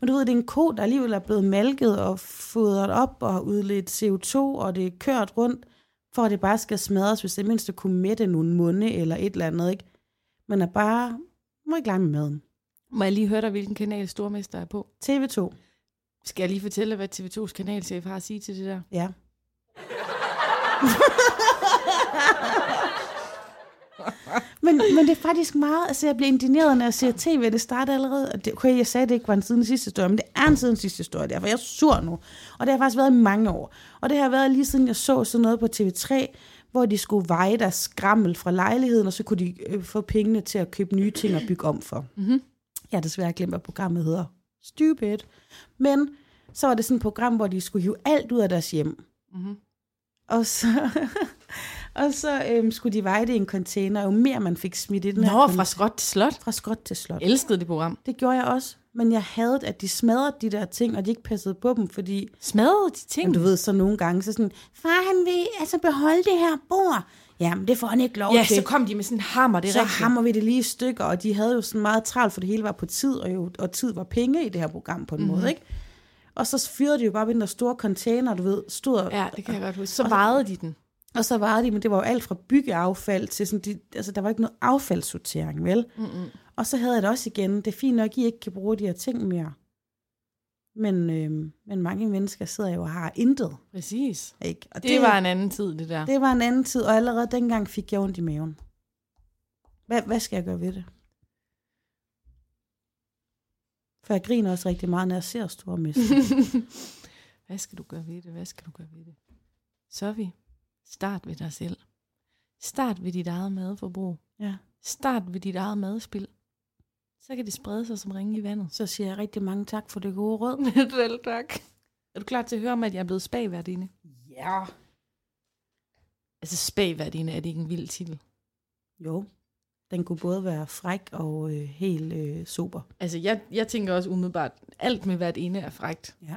men du ved, det er en ko, der alligevel er blevet malket og fodret op og har udledt CO2, og det er kørt rundt, for at det bare skal smadres, hvis det mindste kunne mætte nogle munde eller et eller andet, ikke? Men er bare, må ikke lege med maden. Må jeg lige høre dig, hvilken kanal Stormester er på? TV2, Skal jeg lige fortælle, hvad TV2's kanalchef har at sige til det der? ja. men, men det er faktisk meget, altså jeg bliver indigneret, når jeg ser tv, det starter allerede, og det, okay, jeg sagde, det ikke var en siden sidste historie, men det er en siden sidste historie, derfor jeg er sur nu, og det har faktisk været i mange år, og det har været lige siden jeg så sådan noget på TV3, hvor de skulle veje deres skrammel fra lejligheden, og så kunne de øh, få pengene til at købe nye ting og bygge om for. Mm-hmm. Jeg har desværre glemt, hvad programmet hedder. Stupid. Men så var det sådan et program, hvor de skulle hive alt ud af deres hjem. Mm-hmm. Og så, og så øhm, skulle de veje det i en container. Jo mere man fik smidt i den her Nå, container- fra skråt til slot. fra skråt til slot. Elskede det program. Det gjorde jeg også. Men jeg havde, at de smadrede de der ting, og de ikke passede på dem, fordi, Smadrede de ting? men du ved, så nogle gange, så sådan, far han vil altså beholde det her bord. Jamen, det får han ikke lov Ja, til. så kom de med sådan en hammer, det er så rigtigt. hammer vi det lige i stykker, og de havde jo sådan meget travlt, for det hele var på tid, og, jo, og tid var penge i det her program på en mm-hmm. måde, ikke? Og så fyrede de jo bare ved den der store container, du ved, stod og, Ja, det kan jeg godt huske. Så vejede de den. Og så var de, men det var jo alt fra byggeaffald til sådan, de, altså der var ikke noget affaldssortering, vel? Mm-mm. Og så havde jeg det også igen, det er fint nok, I ikke kan bruge de her ting mere. Men, øh, men mange mennesker sidder jo og har intet, Præcis. ikke? Og Det, det var en anden tid, det der. det var en anden tid, og allerede dengang fik jeg ondt i maven. Hvad, hvad skal jeg gøre ved det? For jeg griner også rigtig meget, når jeg ser store mester. Hvad skal du gøre ved det? Hvad skal du gøre ved det? Så vi. Start ved dig selv. Start ved dit eget madforbrug. ja. Start ved dit eget madspil. Så kan det sprede sig som ringe i vandet. Så siger jeg rigtig mange tak for det gode råd. Vel, tak. Er du klar til at høre om, at jeg er blevet spagværdinde? Ja. Altså spagværdinde, er det ikke en vild titel? Jo. Den kunne både være fræk og øh, helt øh, super. Altså, jeg, jeg tænker også umiddelbart, alt med hvert ene er frægt. Ja.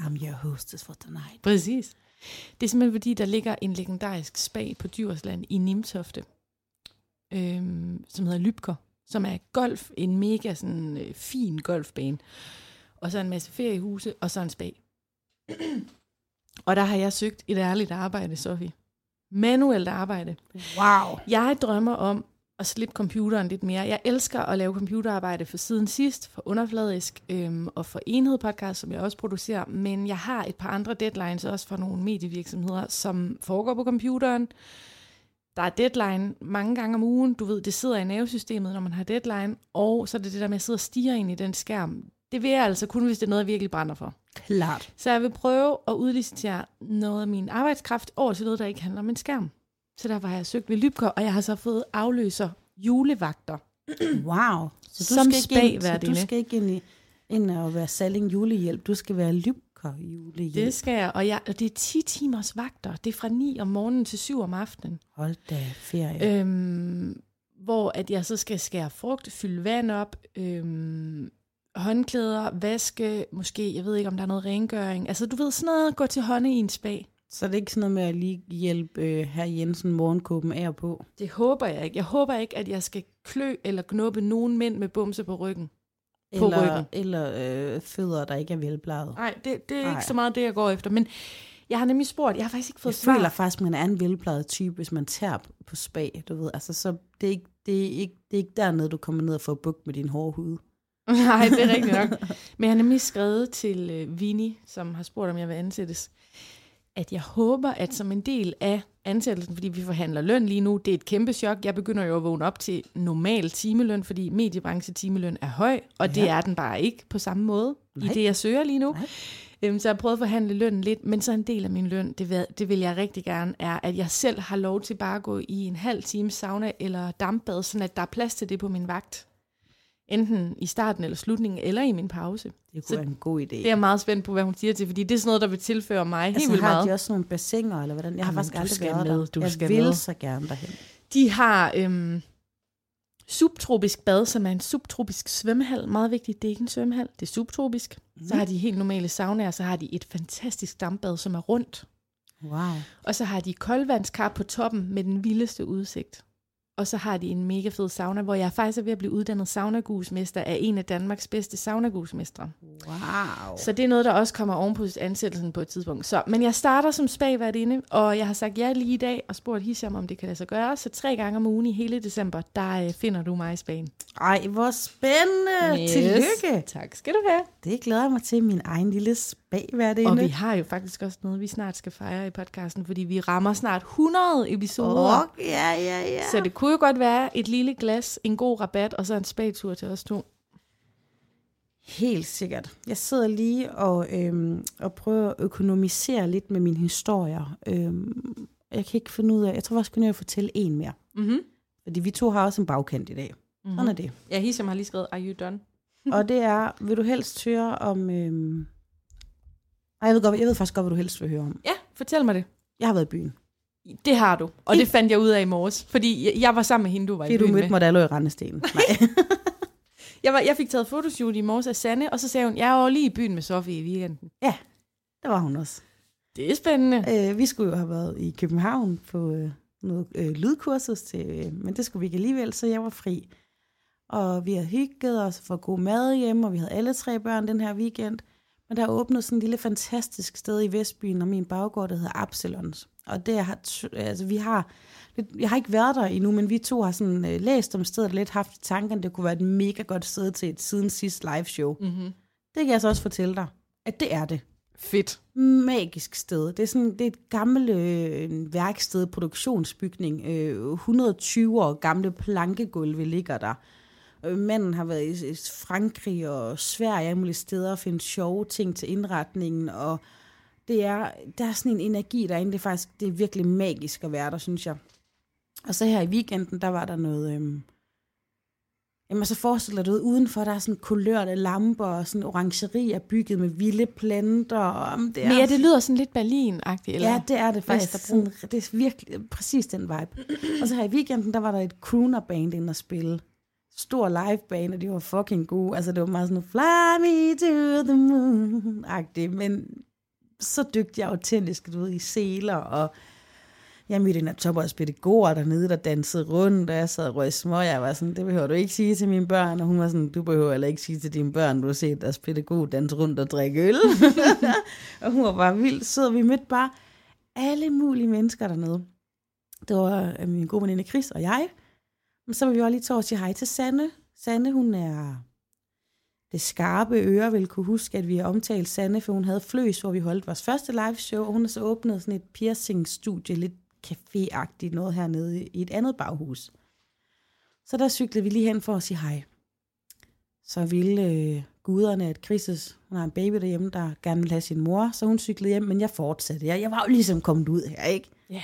I'm your hostess for tonight. Præcis. Det er simpelthen fordi, der ligger en legendarisk spag på Djursland i Nimtofte, øhm, som hedder Lybker, som er golf, en mega sådan, øh, fin golfbane. Og så en masse feriehuse, og så en spag. og der har jeg søgt et ærligt arbejde, Sofie. Manuelt arbejde. Wow. Jeg drømmer om at slippe computeren lidt mere. Jeg elsker at lave computerarbejde for siden sidst, for underfladisk øhm, og for Enhed Podcast, som jeg også producerer. Men jeg har et par andre deadlines også fra nogle medievirksomheder, som foregår på computeren. Der er deadline mange gange om ugen. Du ved, det sidder i nervesystemet, når man har deadline. Og så er det det der med at sidde og stige ind i den skærm. Det vil jeg altså kun, hvis det er noget, jeg virkelig brænder for. Klart. Så jeg vil prøve at udlicitere noget af min arbejdskraft over til noget, der ikke handler om en skærm. Så der var jeg søgt ved Lybker, og jeg har så fået afløser julevagter. Wow. Så Som skal ikke ind, så du skal ikke ind, i, ind og være salling julehjælp. Du skal være lybker julehjælp. Det skal jeg, og, jeg, og det er 10 timers vagter. Det er fra 9 om morgenen til 7 om aftenen. Hold da ferie. Øhm, hvor at jeg så skal skære frugt, fylde vand op, øhm, håndklæder, vaske, måske, jeg ved ikke, om der er noget rengøring. Altså, du ved, sådan noget, gå til hånde i en spag. Så det er ikke sådan noget med at lige hjælpe øh, herr Jensen morgenkåben af på. Det håber jeg ikke. Jeg håber ikke, at jeg skal klø eller knuppe nogen mænd med bumse på ryggen. På eller, ryggen. Eller øh, fødder, der ikke er velbladet. Nej, det, det er Nej. ikke så meget det, jeg går efter. Men jeg har nemlig spurgt, jeg har faktisk ikke Jeg fået svar. føler faktisk, at man er en velbladet type, hvis man tager på spag, du ved. Altså, så det er ikke, det er ikke, det er ikke dernede, du kommer ned og får bugt med din hårde hud. Nej, det er rigtigt nok. Men jeg har nemlig skrevet til øh, Vini, som har spurgt, om jeg vil ansættes. At jeg håber, at som en del af ansættelsen, fordi vi forhandler løn lige nu, det er et kæmpe chok. Jeg begynder jo at vågne op til normal timeløn, fordi mediebranche timeløn er høj, og ja. det er den bare ikke på samme måde Nej. i det, jeg søger lige nu. Nej. Øhm, så jeg har prøvet at forhandle lønnen lidt, men så en del af min løn, det vil, det vil jeg rigtig gerne, er, at jeg selv har lov til bare at gå i en halv time sauna eller dampbad, sådan at der er plads til det på min vagt. Enten i starten eller slutningen, eller i min pause. Det kunne så være en god idé. Det er jeg meget spændt på, hvad hun siger til, fordi det er sådan noget, der vil tilføre mig altså, helt vildt meget. har de også nogle bassiner, eller hvordan? Jeg har faktisk aldrig været med. Der. Du jeg skal vil med. så gerne derhen. De har øhm, subtropisk bad, som er en subtropisk svømmehal. Meget vigtigt, det er ikke en svømmehal, det er subtropisk. Mm. Så har de helt normale saunaer, så har de et fantastisk dampbad, som er rundt. Wow. Og så har de koldvandskar på toppen med den vildeste udsigt. Og så har de en mega fed sauna, hvor jeg faktisk er ved at blive uddannet saunagusmester af en af Danmarks bedste saunagusmestre. Wow. Så det er noget, der også kommer oven på ansættelsen på et tidspunkt. Så, men jeg starter som inde, og jeg har sagt ja lige i dag, og spurgt Hisham, om det kan lade sig gøre. Så tre gange om ugen i hele december, der øh, finder du mig i Spanien. Ej, hvor spændende. Yes. Tillykke. Tak skal du have. Det glæder mig til min egen lille spagværtinde. Og vi har jo faktisk også noget, vi snart skal fejre i podcasten, fordi vi rammer snart 100 episoder. Oh, ja, ja, ja. Så det kunne jo godt være et lille glas, en god rabat, og så en spagtur til os to. Helt sikkert. Jeg sidder lige og, øhm, og prøver at økonomisere lidt med mine historier. Øhm, jeg kan ikke finde ud af, jeg tror faktisk, jeg kan fortælle en mere. Mm-hmm. Fordi vi to har også en bagkant i dag. Mm-hmm. Sådan er det. Ja, Hisham har lige skrevet, are you done? og det er, vil du helst høre om... Øhm... Ej, jeg ved, godt, jeg ved faktisk godt, hvad du helst vil høre om. Ja, fortæl mig det. Jeg har været i byen. Det har du, og det fandt jeg ud af i morges, fordi jeg var sammen med hende, du var fordi i byen du mødte jeg lå i Randestenen. Nej. jeg, var, jeg fik taget fotoshoot i morges af Sanne, og så sagde hun, jeg var lige i byen med Sofie i weekenden. Ja, det var hun også. Det er spændende. Øh, vi skulle jo have været i København på øh, noget øh, lydkursus, til, øh, men det skulle vi ikke alligevel, så jeg var fri. Og vi havde hygget os for god mad hjemme, og vi havde alle tre børn den her weekend. Men der er åbnet sådan en lille fantastisk sted i Vestbyen, og min baggård, der hedder Absalons. Og det har, altså vi har, jeg har ikke været der endnu, men vi to har sådan øh, læst om stedet og lidt haft tanken, det kunne være et mega godt sted til et siden sidst live show. Mm-hmm. Det kan jeg så også fortælle dig, at det er det. Fedt. Magisk sted. Det er, sådan, det er et gammelt øh, værksted, produktionsbygning. Øh, 120 år gamle plankegulve ligger der. Øh, manden har været i Frankrig og Sverige, alle mulige steder, og finde sjove ting til indretningen, og det er, der er sådan en energi derinde, det er faktisk, det er virkelig magisk at være der, synes jeg. Og så her i weekenden, der var der noget, øhm, jamen så forestiller du udenfor, der er sådan kulørte lamper, og sådan orangeri er bygget med vilde planter. Og, um, det er, Men ja, det lyder sådan lidt Berlin-agtigt, eller? Ja, det er det faktisk. Sådan, det er virkelig præcis den vibe. og så her i weekenden, der var der et crooner-band ind og spille stor livebane, og de var fucking gode. Altså, det var meget sådan, fly me to the moon-agtigt, men så dygtig og autentisk, du ved, i seler, og jeg mødte en af Toppers pædagoger dernede, der dansede rundt, og jeg sad og røg små, jeg var sådan, det behøver du ikke sige til mine børn, og hun var sådan, du behøver heller ikke sige til dine børn, du har set deres pædagog danse rundt og drikke øl. og hun var bare vildt sød, og vi mødte bare alle mulige mennesker dernede. Det var øh, min gode veninde Chris og jeg, men så var vi også lige til at sige hej til Sanne. Sanne, hun er det skarpe øre vil kunne huske, at vi har omtalt Sanne, for hun havde fløs, hvor vi holdt vores første live show, og hun har så åbnet sådan et piercing-studie, lidt café noget hernede i et andet baghus. Så der cyklede vi lige hen for at sige hej. Så ville øh, guderne, at Chris, hun har en baby derhjemme, der gerne vil have sin mor, så hun cyklede hjem, men jeg fortsatte. Jeg, jeg var jo ligesom kommet ud her, ikke? Ja. Yeah.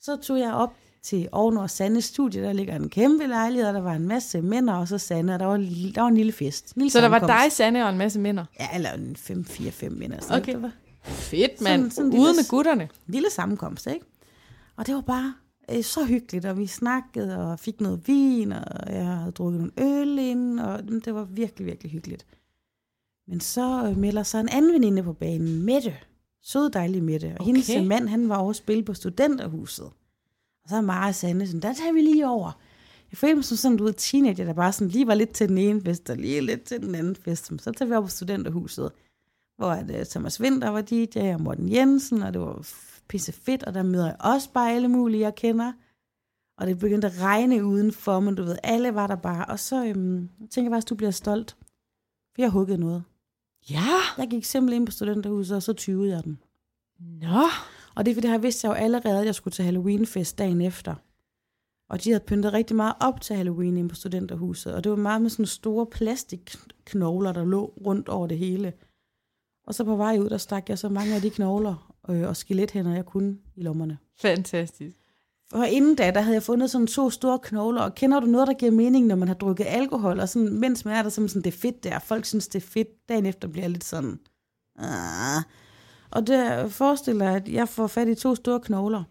Så tog jeg op til over Sandes studie, der ligger en kæmpe lejlighed, og der var en masse mænd, og så Sande, og der var, der var en lille fest. En lille så der var dig, Sande og en masse mænd? Ja, eller en 5-4-5 mænd. Så okay. Det var Fedt, mand. Sådan, sådan Ude lille, med gutterne. Lille sammenkomst, ikke? Og det var bare øh, så hyggeligt, og vi snakkede, og fik noget vin, og jeg havde drukket nogle øl ind, og det var virkelig, virkelig hyggeligt. Men så øh, melder sig en anden veninde på banen, Mette. Sød dejlig Mette. Og okay. hendes mand, han var over at spille på studenterhuset. Og så er Mara Sande sådan, der tager vi lige over. Jeg følte mig som sådan, du ved, teenager, der bare sådan lige var lidt til den ene fest, og lige lidt til den anden fest. Så tager vi op på studenterhuset, hvor at, uh, Thomas Winter var DJ, og Morten Jensen, og det var pisse fedt, og der møder jeg også bare alle mulige, jeg kender. Og det begyndte at regne udenfor, men du ved, alle var der bare. Og så øhm, tænker jeg faktisk, du bliver stolt. For jeg huggede noget. Ja. Jeg gik simpelthen ind på studenterhuset, og så 20 jeg den. Nå. Og det er fordi, her vidste jeg jo allerede, at jeg skulle til Halloweenfest dagen efter. Og de havde pyntet rigtig meget op til Halloween inde på studenterhuset. Og det var meget med sådan store plastikknogler, der lå rundt over det hele. Og så på vej ud, der stak jeg så mange af de knogler øh, og skelethænder, jeg kunne i lommerne. Fantastisk. Og inden da, der havde jeg fundet sådan to store knogler, og kender du noget, der giver mening, når man har drukket alkohol, og sådan, mens man er der, som sådan, det er fedt der, folk synes, det er fedt, dagen efter bliver jeg lidt sådan, ah. Og det forestiller jeg, at jeg får fat i to store knogler.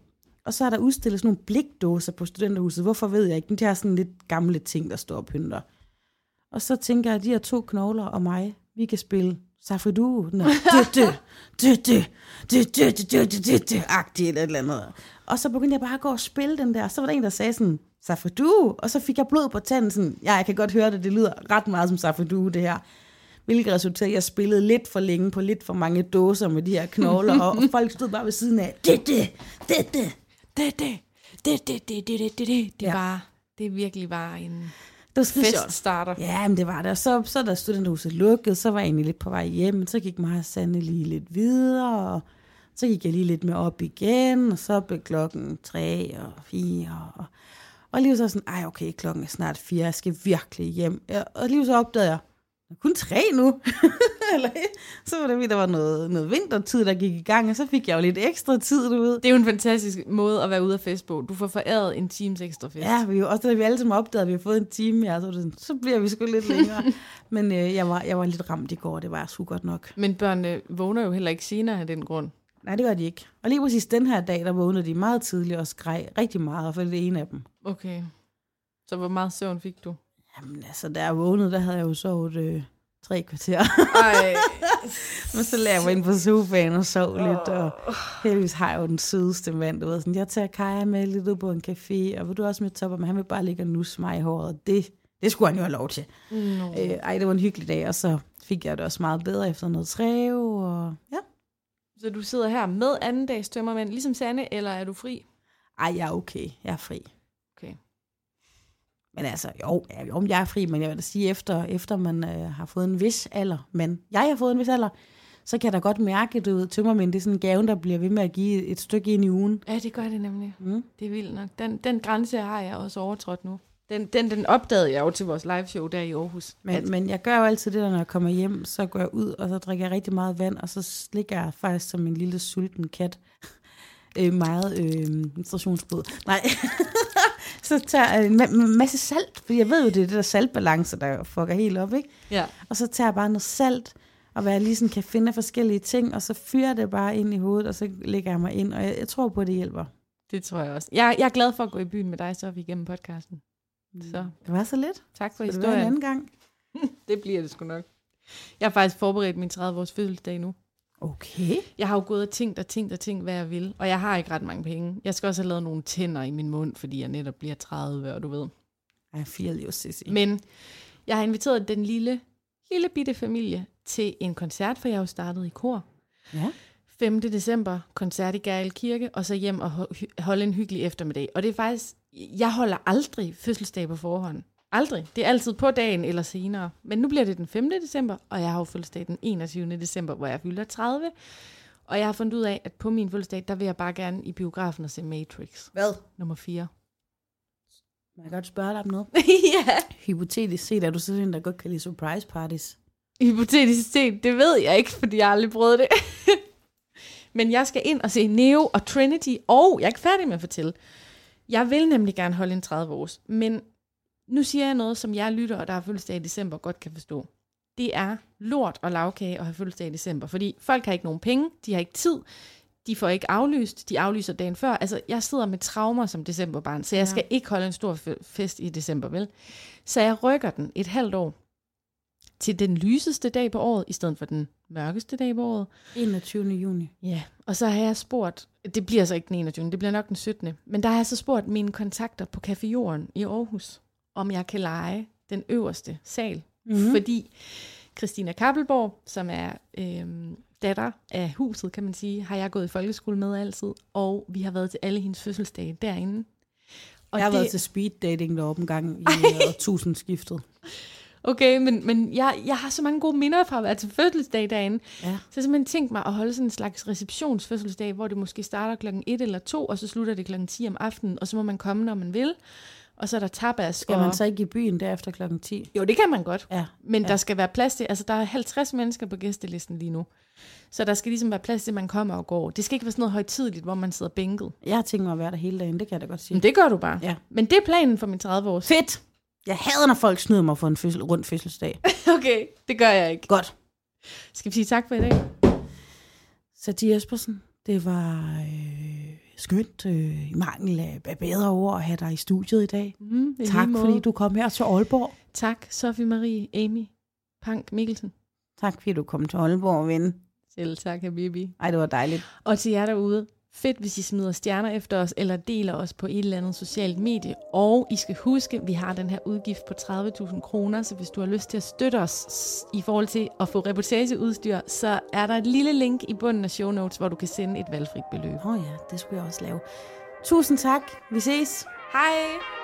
Og så er der udstillet sådan nogle blikdåser på studenterhuset. Hvorfor ved jeg ikke? Men det er sådan lidt gamle ting, der står og pynter. Og så tænker jeg, at de her to knogler og mig, vi kan spille Safridu. Agtigt eller et eller andet. Og så begyndte jeg bare at gå og spille den der. Og så var der en, der sagde sådan, Safridu. Og så fik jeg blod på tanden. Sådan, ja, jeg kan godt høre det. Det lyder ret meget som Safridu, det her hvilket resulterede jeg spillede lidt for længe på lidt for mange dåser med de her knogler, og, og folk stod bare ved siden af, det det, det det, det det, det det, det det, det det, det ja. var, det virkelig var en det var fest starter. Ja, men det var det. Og så, så da studenterhuset lukkede, så var jeg egentlig lidt på vej hjem, men så gik mig og Sande lige lidt videre, og så gik jeg lige lidt mere op igen, og så blev klokken tre og fire, og, og lige så sådan, ej okay, klokken er snart fire, jeg skal virkelig hjem. Og lige så opdagede jeg, kun tre nu. Eller, så var det fordi, der var noget, noget vintertid, der gik i gang, og så fik jeg jo lidt ekstra tid, du ved. Det er jo en fantastisk måde at være ude af fest på. Du får foræret en times ekstra fest. Ja, vi, også da vi alle sammen opdagede, at vi har fået en time, ja, så, var det sådan, så bliver vi sgu lidt længere. Men øh, jeg, var, jeg var lidt ramt i går, det var jeg sgu godt nok. Men børnene vågner jo heller ikke senere af den grund. Nej, det gør de ikke. Og lige præcis den her dag, der vågnede de meget tidligt og skreg rigtig meget, for det er en af dem. Okay. Så hvor meget søvn fik du? Jamen altså, da jeg vågnede, der havde jeg jo sovet øh, tre kvarter. Ej. Men så lagde jeg mig ind på sofaen og sov oh. lidt, og heldigvis har jeg jo den sødeste mand, du ved, sådan, jeg tager Kaja med lidt ud på en café, og vil du også med topper, men han vil bare ligge og nusse mig i håret, det, det skulle han jo have lov til. No. Øh, ej, det var en hyggelig dag, og så fik jeg det også meget bedre efter noget træve, og ja. Så du sidder her med anden dags tømmermænd, ligesom Sanne, eller er du fri? Ej, jeg er okay, jeg er fri. Men altså, jo, ja, jo, jeg er fri, men jeg vil da sige, efter, efter man øh, har fået en vis alder, men jeg har fået en vis alder, så kan jeg da godt mærke, at du ved, tømmermænd, det er sådan en gave, der bliver ved med at give et stykke ind i ugen. Ja, det gør det nemlig. Mm. Det er vildt nok. Den, den grænse har jeg også overtrådt nu. Den, den, den opdagede jeg jo til vores live show der i Aarhus. Men, men jeg gør jo altid det, når jeg kommer hjem, så går jeg ud, og så drikker jeg rigtig meget vand, og så ligger jeg faktisk som en lille sulten kat. øh, meget øh, menstruationsblod. Nej. så tager jeg en ma- masse salt, fordi jeg ved jo, det er det der saltbalance, der fucker helt op, ikke? Ja. Og så tager jeg bare noget salt, og hvad jeg lige sådan kan finde forskellige ting, og så fyrer det bare ind i hovedet, og så lægger jeg mig ind, og jeg, jeg tror på, at det hjælper. Det tror jeg også. Jeg, jeg er glad for at gå i byen med dig, så igennem podcasten. Så Det var så lidt. tak for Skal det være en historien. anden gang? Det bliver det sgu nok. Jeg har faktisk forberedt min 30-års fødselsdag nu. Okay. Jeg har jo gået og tænkt og tænkt og tænkt, hvad jeg vil. Og jeg har ikke ret mange penge. Jeg skal også have lavet nogle tænder i min mund, fordi jeg netop bliver 30, og du ved. I feel you, Sissy. Men jeg har inviteret den lille, lille bitte familie til en koncert, for jeg har jo startet i kor. Ja. 5. december, koncert i Gærl Kirke, og så hjem og holde en hyggelig eftermiddag. Og det er faktisk, jeg holder aldrig fødselsdag på forhånd. Aldrig. Det er altid på dagen eller senere. Men nu bliver det den 5. december, og jeg har jo fødselsdag den 21. december, hvor jeg fylder 30. Og jeg har fundet ud af, at på min fødselsdag, der vil jeg bare gerne i biografen og se Matrix Hvad? nummer 4. Må jeg godt spørge dig om noget? ja. Hypotetisk set, er du sådan en, der godt kan lide surprise parties? Hypotetisk set, det ved jeg ikke, fordi jeg aldrig prøvet det. Men jeg skal ind og se Neo og Trinity, og jeg er ikke færdig med at fortælle. Jeg vil nemlig gerne holde en 30 års, men nu siger jeg noget, som jeg lytter, og der har fødselsdag i december, godt kan forstå. Det er lort og lavkage at have fødselsdag i december, fordi folk har ikke nogen penge, de har ikke tid, de får ikke aflyst, de aflyser dagen før. Altså, jeg sidder med traumer som decemberbarn, så jeg Ja. skal ikke holde en stor fe- fest i december, vel? Så jeg rykker den et halvt år til den lyseste dag på året, i stedet for den mørkeste dag på året. 21. juni. Ja, og så har jeg spurgt, det bliver så ikke den 21., det bliver nok den 17., men der har jeg så spurgt mine kontakter på Café Jorden i Aarhus, om jeg kan lege den øverste sal. Mm-hmm. Fordi Christina Kappelborg, som er øhm, datter af huset, kan man sige, har jeg gået i folkeskole med altid, og vi har været til alle hendes fødselsdage derinde. Og jeg har det, været til speed dating deroppe en gang i årtusindskiftet. Okay, men, men jeg, jeg har så mange gode minder fra at være til fødselsdag derinde. Ja. Så jeg simpelthen tænkt mig at holde sådan en slags receptionsfødselsdag, hvor det måske starter klokken 1 eller 2, og så slutter det klokken 10 om aftenen, og så må man komme, når man vil. Og så er der tapas. Skal og... man så ikke i byen derefter klokken 10? Jo, det kan man godt. Ja. Men ja. der skal være plads til, altså der er 50 mennesker på gæstelisten lige nu. Så der skal ligesom være plads til, at man kommer og går. Det skal ikke være sådan noget højtidligt, hvor man sidder bænket. Jeg har tænkt mig at være der hele dagen, det kan jeg da godt sige. Men det gør du bare. Ja. Men det er planen for min 30 års. Fedt! Jeg hader, når folk snyder mig for en fødsel, rundt fødselsdag. Okay, det gør jeg ikke. Godt. Skal vi sige tak for i dag? Sati Jespersen, det var øh, skønt øh, i mangel af bedre ord at have dig i studiet i dag. Mm, i Tak, fordi du kom her til Aalborg. Tak, Sofie Marie, Amy, Pank Mikkelsen. Tak, fordi du kom til Aalborg, ven. Selv tak, Habibi. Ej, det var dejligt. Og til jer derude, fedt, hvis I smider stjerner efter os, eller deler os på et eller andet socialt medie. Og I skal huske, vi har den her udgift på 30.000 kroner, så hvis du har lyst til at støtte os i forhold til at få reportageudstyr, så er der et lille link i bunden af show notes, hvor du kan sende et valgfrit beløb. Åh oh ja, det skulle jeg også lave. Tusind tak. Vi ses. Hej!